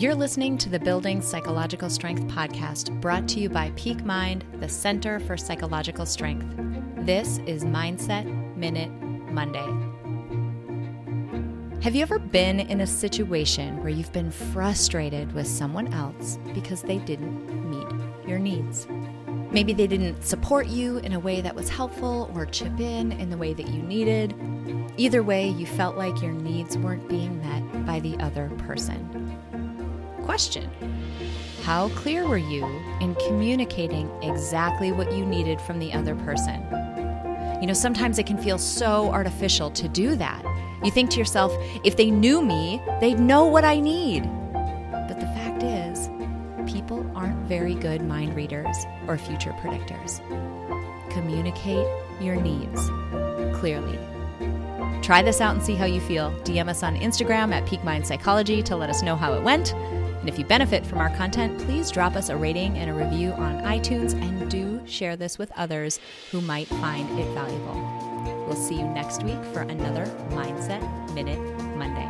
You're listening to the Building Psychological Strength podcast brought to you by Peak Mind, the Center for Psychological Strength. This is Mindset Minute Monday. Have you ever been in a situation where you've been frustrated with someone else because they didn't meet your needs? Maybe they didn't support you in a way that was helpful or chip in in the way that you needed. Either way, you felt like your needs weren't being met by the other person question How clear were you in communicating exactly what you needed from the other person? You know, sometimes it can feel so artificial to do that. You think to yourself, if they knew me, they'd know what I need. But the fact is, people aren't very good mind readers or future predictors. Communicate your needs clearly. Try this out and see how you feel. DM us on Instagram at Peak Mind Psychology to let us know how it went. And if you benefit from our content, please drop us a rating and a review on iTunes and do share this with others who might find it valuable. We'll see you next week for another Mindset Minute Monday.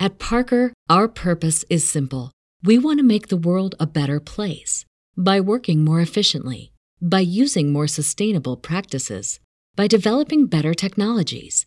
At Parker, our purpose is simple. We want to make the world a better place by working more efficiently, by using more sustainable practices, by developing better technologies